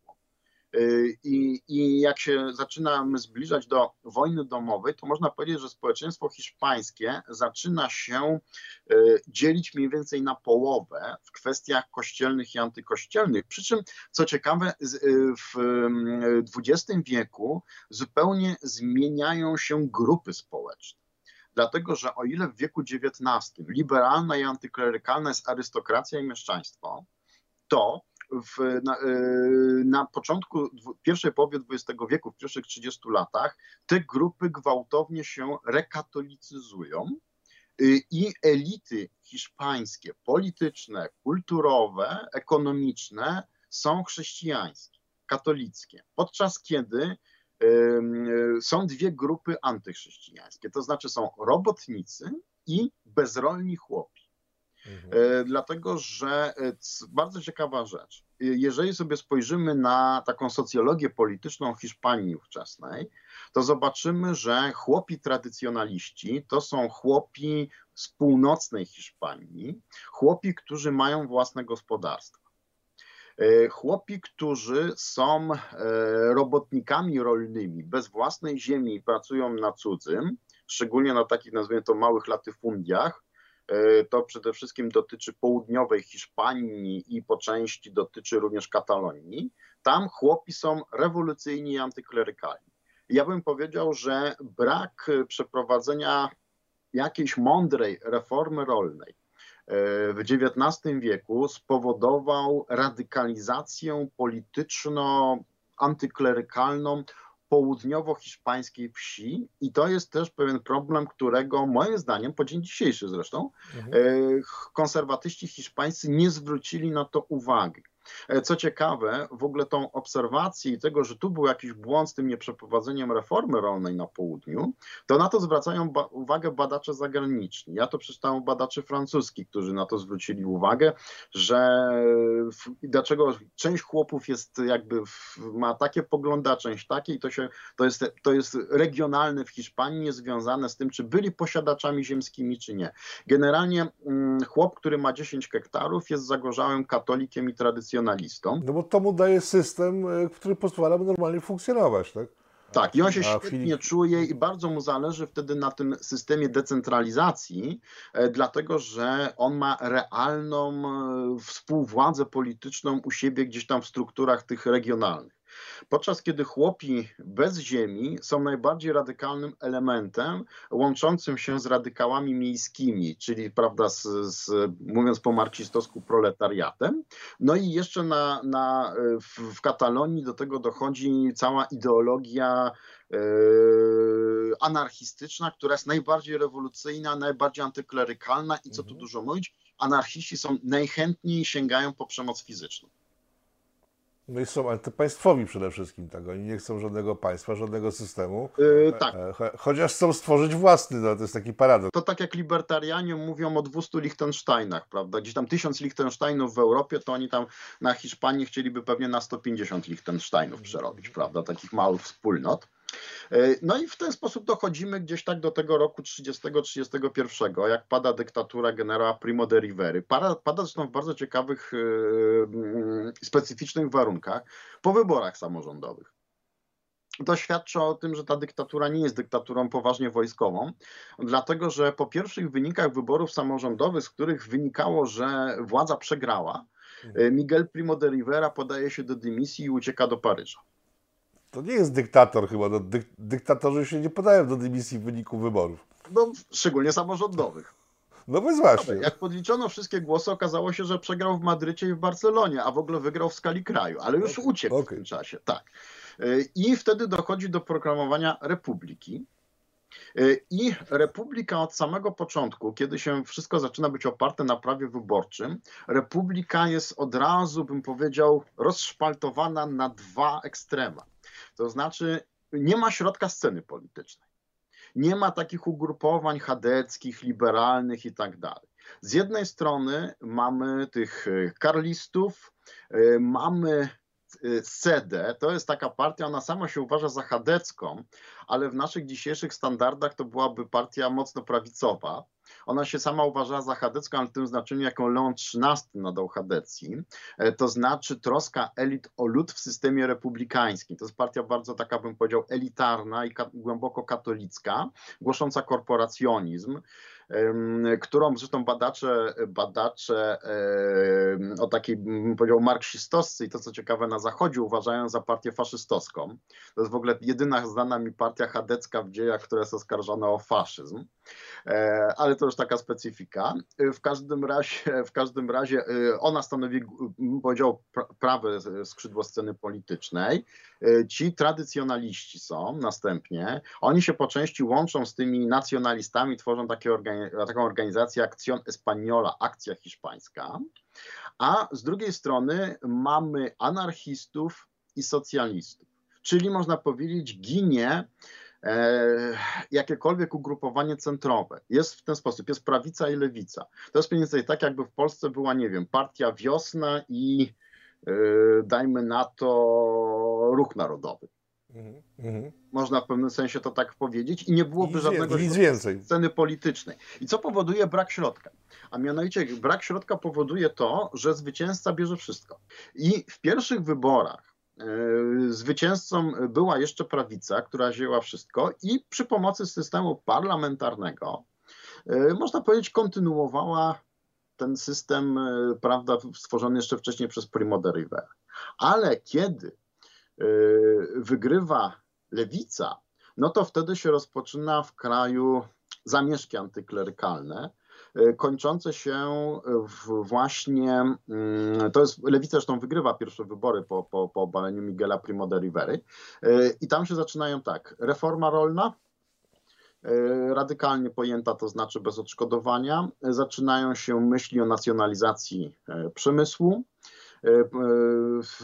Y, I, I jak się zaczynamy zbliżać do wojny domowej, to można powiedzieć, że społeczeństwo hiszpańskie zaczyna się y, dzielić mniej więcej na połowę w kwestiach kościelnych i antykościelnych. Przy czym, co ciekawe, y, w XX wieku zupełnie zmieniają się grupy społeczne. Dlatego, że o ile w wieku XIX liberalna i antyklerykalna jest arystokracja i mieszczaństwo, to w, na, e, na, początku pierwszej połowie XX wieku, w pierwszych 30 latach, te grupy gwałtownie się rekatolicyzują y, i elity hiszpańskie, polityczne, kulturowe, ekonomiczne są chrześcijańskie, katolickie, podczas kiedy są dwie grupy antychrześcijańskie, to znaczy są robotnicy i bezrolni chłopi. Mhm. E, dlatego, że e, bardzo ciekawa rzecz. E, jeżeli sobie spojrzymy na taką socjologię polityczną Hiszpanii ówczesnej, to zobaczymy, że chłopi tradycjonaliści to są chłopi z północnej Hiszpanii, chłopi, którzy mają własne gospodarstwa. Chłopi, którzy są robotnikami rolnymi, bez własnej ziemi pracują na cudzym, szczególnie na takich, nazwijmy to, małych latyfundiach, to przede wszystkim dotyczy południowej Hiszpanii i po części dotyczy również Katalonii. Tam chłopi są rewolucyjni i antyklerykalni. Ja bym powiedział, że brak przeprowadzenia jakiejś mądrej reformy rolnej e, w XIX wieku spowodował radykalizację polityczno-antyklerykalną południowo-hiszpańskiej wsi i to jest też pewien problem, którego moim zdaniem, po dzień dzisiejszy zresztą, mhm. E, konserwatyści hiszpańscy nie zwrócili na to uwagi. E, co ciekawe, w ogóle tą obserwację i tego, że tu był jakiś błąd z tym nieprzeprowadzeniem reformy rolnej na południu, to na to zwracają ba uwagę badacze zagraniczni. Ja to przeczytałem badaczy francuskich, którzy na to zwrócili uwagę, że w, dlaczego część chłopów jest jakby w, ma takie pogląda, część takie i to, się, to, jest, to jest regionalne w Hiszpanii, niezwiązane z tym, czy byli posiadaczami ziemskimi, czy nie. Generalnie mm, chłop, który ma 10 hektarów jest zagorzałym katolikiem i no bo to mu daje system, e, który pozwala mu normalnie funkcjonować, tak? Tak, i on się świetnie chwili... czuje i bardzo mu zależy wtedy na tym systemie decentralizacji, e, dlatego że on ma realną e, współwładzę polityczną u siebie gdzieś tam w strukturach tych regionalnych. Podczas kiedy chłopi bez ziemi są najbardziej radykalnym elementem łączącym się z radykałami miejskimi, czyli prawda, z, z mówiąc po marcistowsku proletariatem. No i jeszcze na, na, w, w Katalonii do tego dochodzi cała ideologia e, anarchistyczna, która jest najbardziej rewolucyjna, najbardziej antyklerykalna i co tu mhm. dużo mówić, anarchiści są najchętniej sięgają po przemoc fizyczną. No i są antypaństwowi przede wszystkim, tak? Oni nie chcą żadnego państwa, żadnego systemu. Yy, tak. Chociaż chcą stworzyć własny, no to jest taki paradoks. To tak jak libertarianie mówią o 200 Liechtensteinach, prawda? Gdzieś tam 1000 Liechtensteinów w Europie, to oni tam na Hiszpanii chcieliby pewnie na 150 Liechtensteinów przerobić, prawda? Takich małych wspólnot. E, no i w ten sposób dochodzimy gdzieś tak do tego roku 30-31, jak pada dyktatura generała Primo de Rivera. Pada, pada zresztą w bardzo ciekawych, e, mm, specyficznych warunkach po wyborach samorządowych. To świadczy o tym, że ta dyktatura nie jest dyktaturą poważnie wojskową, dlatego że po pierwszych wynikach wyborów samorządowych, z których wynikało, że władza przegrała, e, Miguel Primo de Rivera podaje się do dymisji i ucieka do Paryża. To nie jest dyktator chyba. No, dyk dyktatorzy się nie podają do dymisji w wyniku wyborów. No, szczególnie samorządowych. No więc właśnie. Jak podliczono wszystkie głosy, okazało się, że przegrał w Madrycie i w Barcelonie, a w ogóle wygrał w skali kraju, ale już okay. uciekł okay. w tym czasie. Tak. I wtedy dochodzi do proklamowania republiki. I republika od samego początku, kiedy się wszystko zaczyna być oparte na prawie wyborczym, republika jest od razu, bym powiedział, rozszpaltowana na dwa ekstrema. To znaczy, nie ma środka sceny politycznej. Nie ma takich ugrupowań chadeckich, liberalnych i tak dalej. Z jednej strony mamy tych e, karlistów, e, mamy SEDE, to jest taka partia, ona sama się uważa za chadecką, ale w naszych dzisiejszych standardach to byłaby partia mocno prawicowa. Ona się sama uważała za chadecką, ale w tym znaczeniu, jaką Leon XIII nadał Chadecji, e, to znaczy troska elit o lud w systemie republikańskim. To jest partia bardzo taka, bym powiedział, elitarna i ka głęboko katolicka, głosząca korporacjonizm którą zresztą badacze, badacze o takiej, powiedział, marksistowscy i to co ciekawe na Zachodzie uważają za partię faszystowską. To jest w ogóle jedyna znana mi partia chadecka w dziejach, która jest oskarżona o faszyzm. E, ale to już taka specyfika. E, w każdym razie, w każdym razie e, ona stanowi, powiedział, prawe skrzydło sceny politycznej. Ci tradycjonaliści są następnie. Oni się po części łączą z tymi nacjonalistami, tworzą takie organi taką organizację Acción Española, Akcja Hiszpańska. A z drugiej strony mamy anarchistów i socjalistów. Czyli można powiedzieć, ginie E, jakiekolwiek ugrupowanie centrowe. Jest w ten sposób, jest prawica i lewica. To jest mniej więcej tak, jakby w Polsce była, nie wiem, partia Wiosna i yy, dajmy na to ruch narodowy. Mm -hmm. Można w pewnym sensie to tak powiedzieć i nie byłoby I żadnego nic więcej. sceny politycznej. I co powoduje brak środka? A mianowicie brak środka powoduje to, że zwycięzca bierze wszystko. I w pierwszych wyborach E, zwycięzcą była jeszcze prawica, która wzięła wszystko i przy pomocy systemu parlamentarnego, e, można powiedzieć, kontynuowała ten system, e, prawda, stworzony jeszcze wcześniej przez Primo de Rivera. Ale kiedy wygrywa lewica, no to wtedy się rozpoczyna w kraju zamieszki antyklerykalne, E, kończące się właśnie, mm, to jest, Lewica zresztą wygrywa pierwsze wybory po, po, po obaleniu Miguela Primo de Rivery i tam się zaczynają tak, reforma rolna, e, radykalnie pojęta, to znaczy bez odszkodowania. Zaczynają się myśli o nacjonalizacji przemysłu.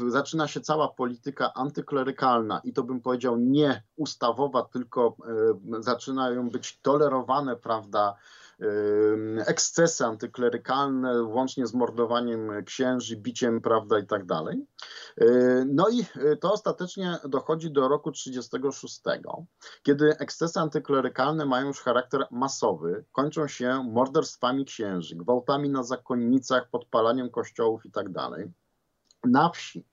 Zaczyna się cała polityka antyklerykalna i to bym powiedział nie ustawowa, tylko zaczynają być tolerowane, prawda, ekscesy antyklerykalne, łącznie z mordowaniem księży, biciem, prawda, i tak dalej. No i to ostatecznie dochodzi do roku 36, kiedy ekscesy antyklerykalne mają już charakter masowy, kończą się morderstwami księży, gwałtami na zakonnicach, podpalaniem kościołów i tak dalej. Na wsi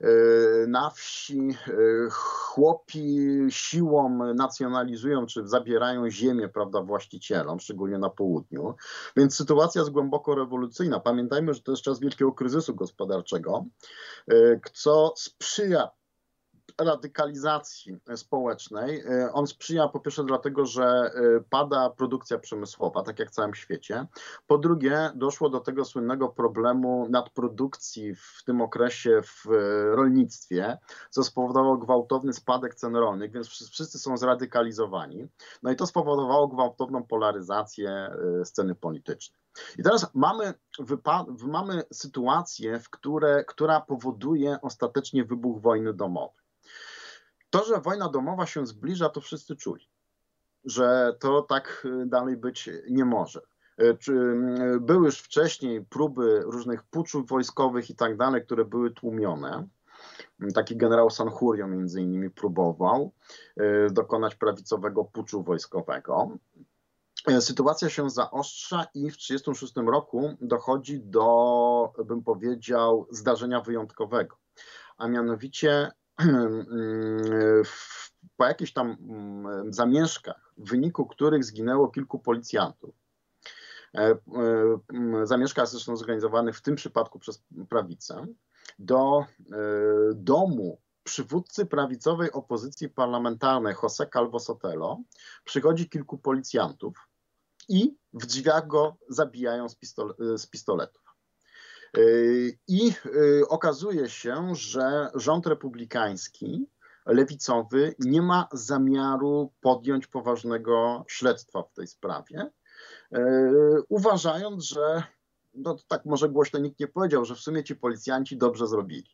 E, na wsi e, chłopi siłą nacjonalizują czy zabierają ziemię prawda, właścicielom, szczególnie na południu. Więc sytuacja jest głęboko rewolucyjna. Pamiętajmy, że to jest czas wielkiego kryzysu gospodarczego, e, co sprzyja radykalizacji społecznej. E, on sprzyja po pierwsze dlatego, że e, pada produkcja przemysłowa, tak jak w całym świecie. Po drugie, doszło do tego słynnego problemu nadprodukcji w tym okresie w e, rolnictwie, co spowodowało gwałtowny spadek cen rolnych, więc wszyscy są zradykalizowani. No i to spowodowało gwałtowną polaryzację sceny politycznej. I teraz mamy, mamy sytuację, w które, która powoduje ostatecznie wybuch wojny domowej. To, że wojna domowa się zbliża, to wszyscy czuli, że to tak y, dalej być nie może. Y, y, były już wcześniej próby różnych puczów wojskowych i tak dalej, które były tłumione. Taki generał Sanchurio między innymi próbował dokonać prawicowego puczu wojskowego. Sytuacja się zaostrza i w 1936 roku dochodzi do, bym powiedział, zdarzenia wyjątkowego. A mianowicie po jakichś tam mm, zamieszkach, w wyniku których zginęło kilku policjantów. E, e, zamieszka zresztą zorganizowanych w tym przypadku przez prawicę, do e, domu przywódcy prawicowej opozycji parlamentarnej José Calvo Sotelo przychodzi kilku policjantów i w drzwiach go zabijają z, pistole z pistoletów. I y, okazuje się, że rząd republikański lewicowy nie ma zamiaru podjąć poważnego śledztwa w tej sprawie, uważając, że no tak może głośno nikt nie powiedział, że w sumie ci policjanci dobrze zrobili.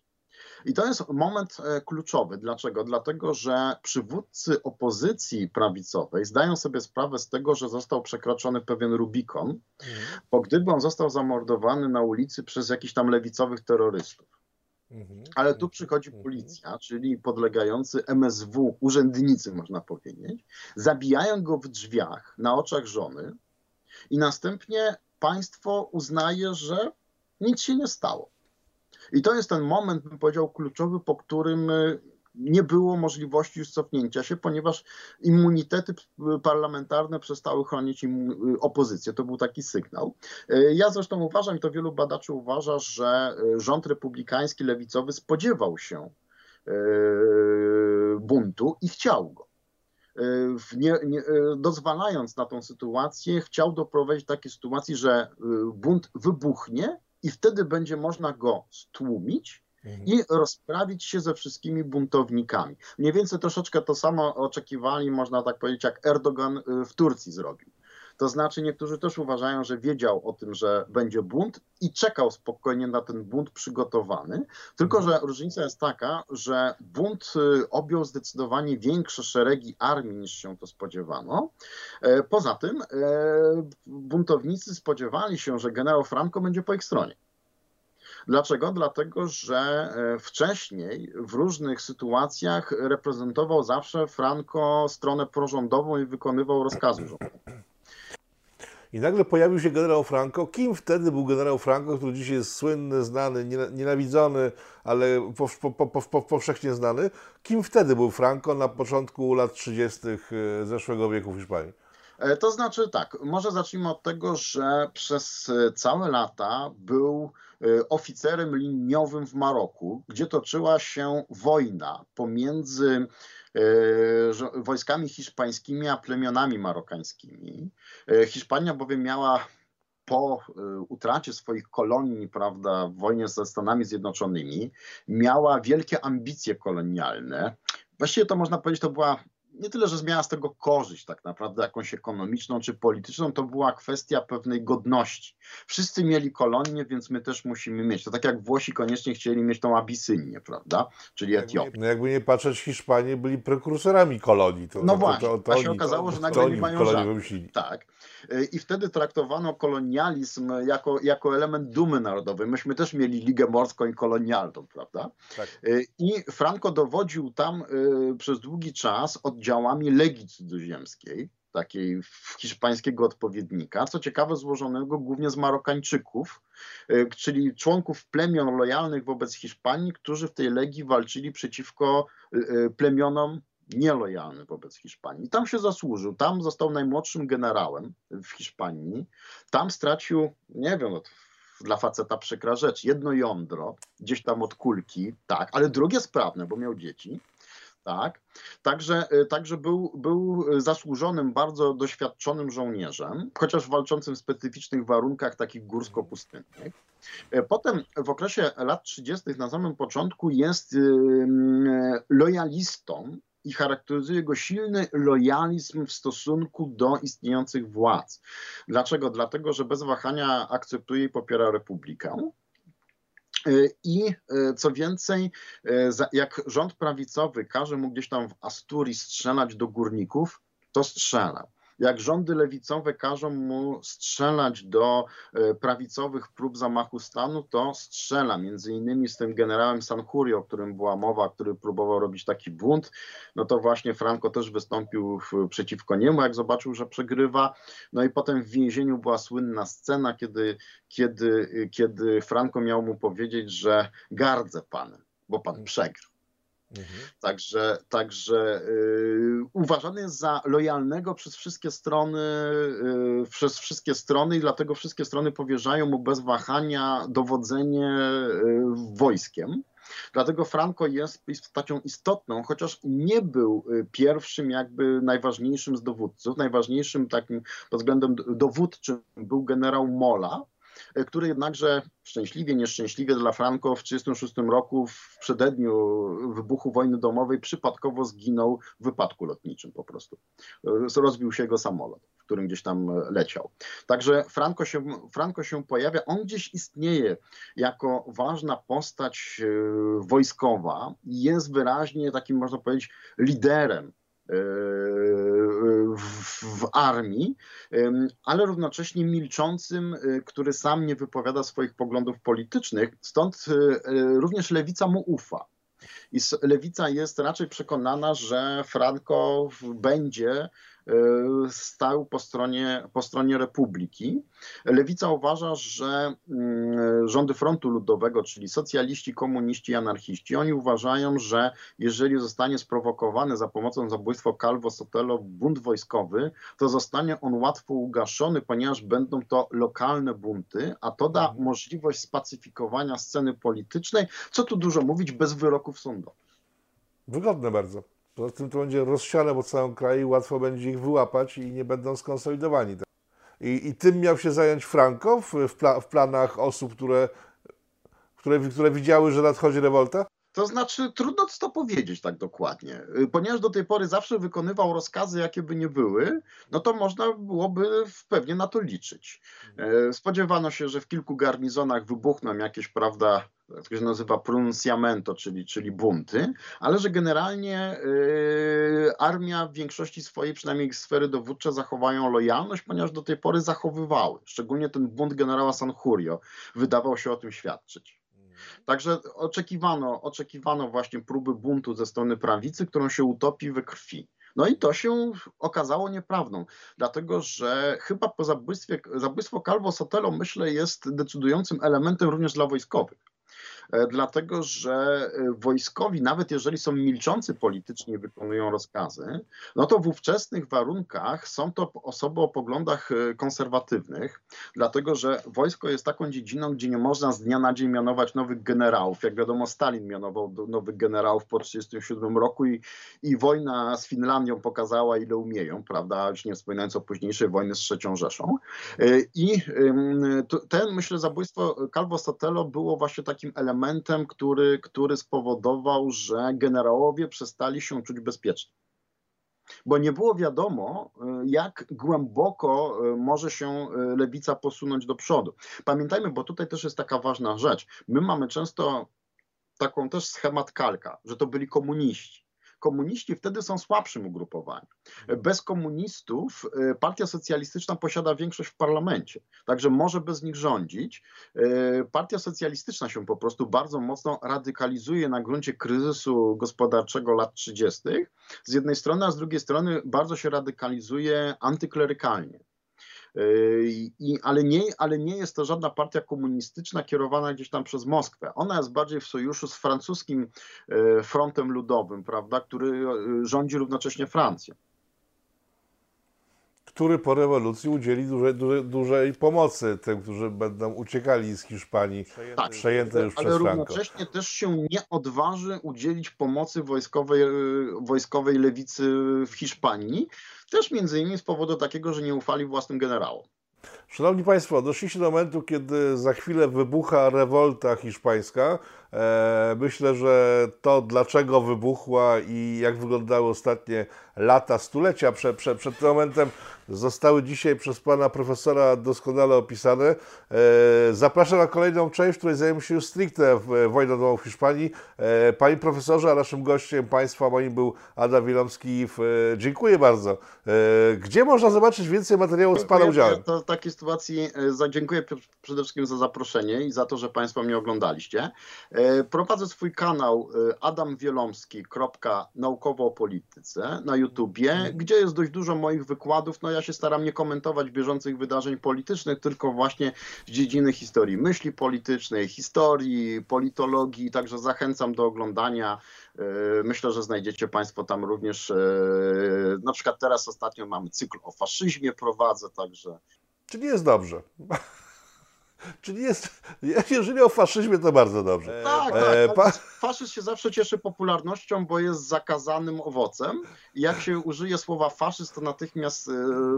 I to jest moment e, kluczowy. Dlaczego? Dlatego, że przywódcy opozycji prawicowej zdają sobie sprawę z tego, że został przekroczony pewien Rubikon, mhm. bo gdyby on został zamordowany na ulicy przez jakichś tam lewicowych terrorystów. Mhm. Ale tu przychodzi mhm. policja, czyli podlegający MSW urzędnicy, można powiedzieć, zabijają go w drzwiach na oczach żony i następnie państwo uznaje, że nic się nie stało. I to jest ten moment, bym powiedział, kluczowy, po którym e, nie było możliwości już cofnięcia się, ponieważ immunitety parlamentarne przestały chronić e, opozycję. To był taki sygnał. E, ja zresztą uważam, i to wielu badaczy uważa, że rząd republikański, lewicowy spodziewał się buntu i chciał go. Nie, nie, dozwalając na tą sytuację, chciał doprowadzić do takiej sytuacji, że bunt wybuchnie i wtedy będzie można go stłumić mhm. i rozprawić się ze wszystkimi buntownikami. Mniej więcej troszeczkę to samo oczekiwali, można tak powiedzieć, jak Erdogan y, w Turcji zrobił. To znaczy niektórzy też uważają, że wiedział o tym, że będzie bunt i czekał spokojnie na ten bunt przygotowany. Tylko, że różnica jest taka, że bunt y, objął zdecydowanie większe szeregi armii niż się to spodziewano. E, poza tym e, buntownicy spodziewali się, że generał Franco będzie po ich stronie. Dlaczego? Dlatego, że e, wcześniej w różnych sytuacjach reprezentował zawsze Franco stronę prorządową i wykonywał rozkazy rządowe. I nagle pojawił się generał Franco. Kim wtedy był generał Franco, który dzisiaj jest słynny, znany, nienawidzony, ale po, po, po, powszechnie znany? Kim wtedy był Franco na początku lat 30. E, zeszłego wieku w Hiszpanii? E, to znaczy tak, może zacznijmy od tego, że przez e, całe lata był oficerem liniowym w Maroku, gdzie toczyła się wojna pomiędzy wojskami hiszpańskimi, a plemionami marokańskimi. E, Hiszpania bowiem miała po e, utracie swoich kolonii, prawda, w wojnie ze Stanami Zjednoczonymi, miała wielkie ambicje kolonialne. Właściwie to można powiedzieć, to była nie tyle, że miała z tego korzyść tak naprawdę jakąś ekonomiczną czy polityczną, to była kwestia pewnej godności. Wszyscy mieli kolonię, więc my też musimy mieć. To tak jak Włosi koniecznie chcieli mieć tą Abisynię, prawda? Czyli Etiopię. No jakby nie patrzeć, Hiszpanie byli prekursorami kolonii. To, no to, właśnie, to, to, a się okazało, że nagle nie mają żadnych. Tak. I wtedy traktowano kolonializm jako, jako element dumy narodowej. Myśmy też mieli Ligę Morską i kolonialną, prawda? Tak. I Franco dowodził tam y, przez długi czas oddziałami Legii Cudzoziemskiej, takiej hiszpańskiego odpowiednika, co ciekawe złożonego głównie z Marokańczyków, czyli członków plemion lojalnych wobec Hiszpanii, którzy w tej Legii walczyli przeciwko plemionom nielojalny wobec Hiszpanii. Tam się zasłużył, tam został najmłodszym generałem w Hiszpanii, tam stracił, nie wiem, no, dla faceta przykra rzecz, jedno jądro, gdzieś tam od kulki, tak, ale drugie sprawne, bo miał dzieci. Tak, także, y, także był, był zasłużonym, bardzo doświadczonym żołnierzem, chociaż walczącym w specyficznych warunkach takich górsko-pustynnych. Y, potem w okresie lat 30. na samym początku jest lojalistą i charakteryzuje go silny lojalizm w stosunku do istniejących władz. Dlaczego? Dlatego, że bez wahania akceptuje i popiera republikę. Y, I y, co więcej, y, jak rząd prawicowy każe mu gdzieś tam w Asturii strzelać do górników, to strzela jak rządy lewicowe każą mu strzelać do e, prawicowych prób zamachu stanu, to strzela. Między innymi z tym generałem Sanjuri, o którym była mowa, który próbował robić taki bunt, no to właśnie Franco też wystąpił przeciwko niemu, jak zobaczył, że przegrywa. No i potem w więzieniu była słynna scena, kiedy, kiedy, kiedy Franco miał mu powiedzieć, że gardzę panem, bo pan przegrał. Mhm. Także, także yy, uważany jest za lojalnego przez wszystkie strony, yy, przez wszystkie strony i dlatego wszystkie strony powierzają mu bez wahania dowodzenie yy, wojskiem. Dlatego Franco jest postacią istotną, chociaż nie był y, pierwszym, jakby najważniejszym z dowódców. Najważniejszym takim pod względem dowódczym był generał Mola, który jednakże szczęśliwie, nieszczęśliwie dla Franco w 1936 roku w przededniu wybuchu wojny domowej przypadkowo zginął w wypadku lotniczym po prostu. E, rozbił się jego samolot, w którym gdzieś tam leciał. Także Franco się, Franco się pojawia, on gdzieś istnieje jako ważna postać wojskowa, jest wyraźnie takim, można powiedzieć, liderem w, w, armii, ale równocześnie milczącym, y, który sam nie wypowiada swoich poglądów politycznych. Stąd y, również lewica mu ufa. I lewica jest raczej przekonana, że Franco będzie E, stał po stronie, po stronie Republiki. Lewica uważa, że mm, rządy Frontu Ludowego, czyli socjaliści, komuniści, anarchiści, oni uważają, że jeżeli zostanie sprowokowany za pomocą zabójstwa Calvo Sotelo bunt wojskowy, to zostanie on łatwo ugaszony, ponieważ będą to lokalne bunty, a to da mhm. możliwość spacyfikowania sceny politycznej, co tu dużo mówić, bez wyroków sądowych. Wygodne bardzo. Poza tym to będzie rozsiane po całym kraju, łatwo będzie ich wyłapać i nie będą skonsolidowani. I, i tym miał się zająć Franco w, w, pla, w planach osób, które, które, które widziały, że nadchodzi rewolta? To znaczy, trudno to powiedzieć tak dokładnie. Y, ponieważ do tej pory zawsze wykonywał rozkazy, jakie by nie były, no to można byłoby pewnie na to liczyć. Mhm. Y, spodziewano się, że w kilku garnizonach wybuchną jakieś, prawda, to się nazywa pronunciamento, czyli, czyli bunty, ale że generalnie y, armia w większości swojej, przynajmniej sfery dowódcze, zachowają lojalność, ponieważ do tej pory zachowywały. Szczególnie ten bunt generała Sanjurio wydawał się o tym świadczyć. Także oczekiwano, oczekiwano właśnie próby buntu ze strony prawicy, którą się utopi we krwi. No i to się okazało nieprawdą, dlatego że chyba po zabójstwie, zabójstwo Calvo Sotelo, myślę, jest decydującym elementem również dla wojskowych. E, dlatego że e, wojskowi, nawet jeżeli są milczący politycznie i wykonują rozkazy, no to w ówczesnych warunkach są to osoby o poglądach e, konserwatywnych, dlatego że wojsko jest taką dziedziną, gdzie nie można z dnia na dzień mianować nowych generałów. Jak wiadomo, Stalin mianował nowych generałów po 1937 roku i, i wojna z Finlandią pokazała, ile umieją, prawda, już nie wspominając o późniejszej wojnie z trzecią Rzeszą. I ten, myślę, zabójstwo Calvo Sotelo było właśnie takim elementem, elementem, który, który spowodował, że generałowie przestali się czuć bezpieczni. Bo nie było wiadomo, y, jak głęboko y, może się y, lewica posunąć do przodu. Pamiętajmy, bo tutaj też jest taka ważna rzecz. My mamy często taką też schemat kalka, że to byli komuniści komuniści wtedy są słabszym ugrupowaniem. Bez komunistów e, Partia Socjalistyczna posiada większość w parlamencie, także może bez nich rządzić. E, Partia Socjalistyczna się po prostu bardzo mocno radykalizuje na gruncie kryzysu gospodarczego lat 30. z jednej strony, a z drugiej strony bardzo się radykalizuje antyklerykalnie. I, ale, nie, ale nie jest to żadna partia komunistyczna kierowana gdzieś tam przez Moskwę. Ona jest bardziej w sojuszu z francuskim e, frontem ludowym, prawda, który e, rządzi równocześnie Francją który po rewolucji udzieli dużej, dużej, dużej pomocy tym, którzy będą uciekali z Hiszpanii, tak, przejęte już ale przez Franco. Ale równocześnie też się nie odważy udzielić pomocy wojskowej, e, wojskowej lewicy w Hiszpanii, też między innymi z powodu takiego, że nie ufali własnym generałom. Szanowni Państwo, doszliście do momentu, kiedy za chwilę wybucha rewolta hiszpańska. E, myślę, że to dlaczego wybuchła i jak wyglądały ostatnie lata, stulecia przed, przed, przed tym momentem zostały dzisiaj przez pana profesora doskonale opisane. E, zapraszam na kolejną część, w której zajmiemy się już stricte wojną domową w Hiszpanii. E, panie profesorze, a naszym gościem państwa moim był Adam Wilomski. Dziękuję bardzo. Gdzie można zobaczyć więcej materiału z pana udziałem? To w takiej sytuacji dziękuję przede wszystkim za zaproszenie i za to, że państwo mnie oglądaliście. E, prowadzę swój kanał e, adamwielomski.naukowo o polityce na YouTubie, mhm. gdzie jest dość dużo moich wykładów. No ja się staram nie komentować bieżących wydarzeń politycznych, tylko właśnie z dziedziny historii myśli politycznej, historii, politologii, także zachęcam do oglądania. E, myślę, że znajdziecie Państwo tam również, na przykład teraz ostatnio mamy cykl o faszyzmie prowadzę, także... Czyli jest dobrze. Czyli jest, jeżeli o faszyzmie, to bardzo dobrze. Tak, e, tak. Pa... Faszyzm się zawsze cieszy popularnością, bo jest zakazanym owocem. I jak się użyje słowa faszyzm, to natychmiast e,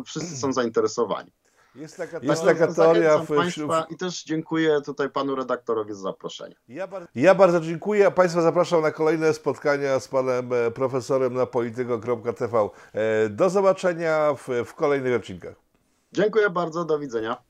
wszyscy są zainteresowani. Jest taka, Jest taka teoria. W, Państwa I też dziękuję tutaj panu redaktorowi za zaproszenie. Ja, bar ja bardzo dziękuję. Państwa zapraszam na kolejne spotkania z panem e, profesorem na polityko.tv. E, do zobaczenia w, w kolejnych odcinkach. Dziękuję bardzo, do widzenia.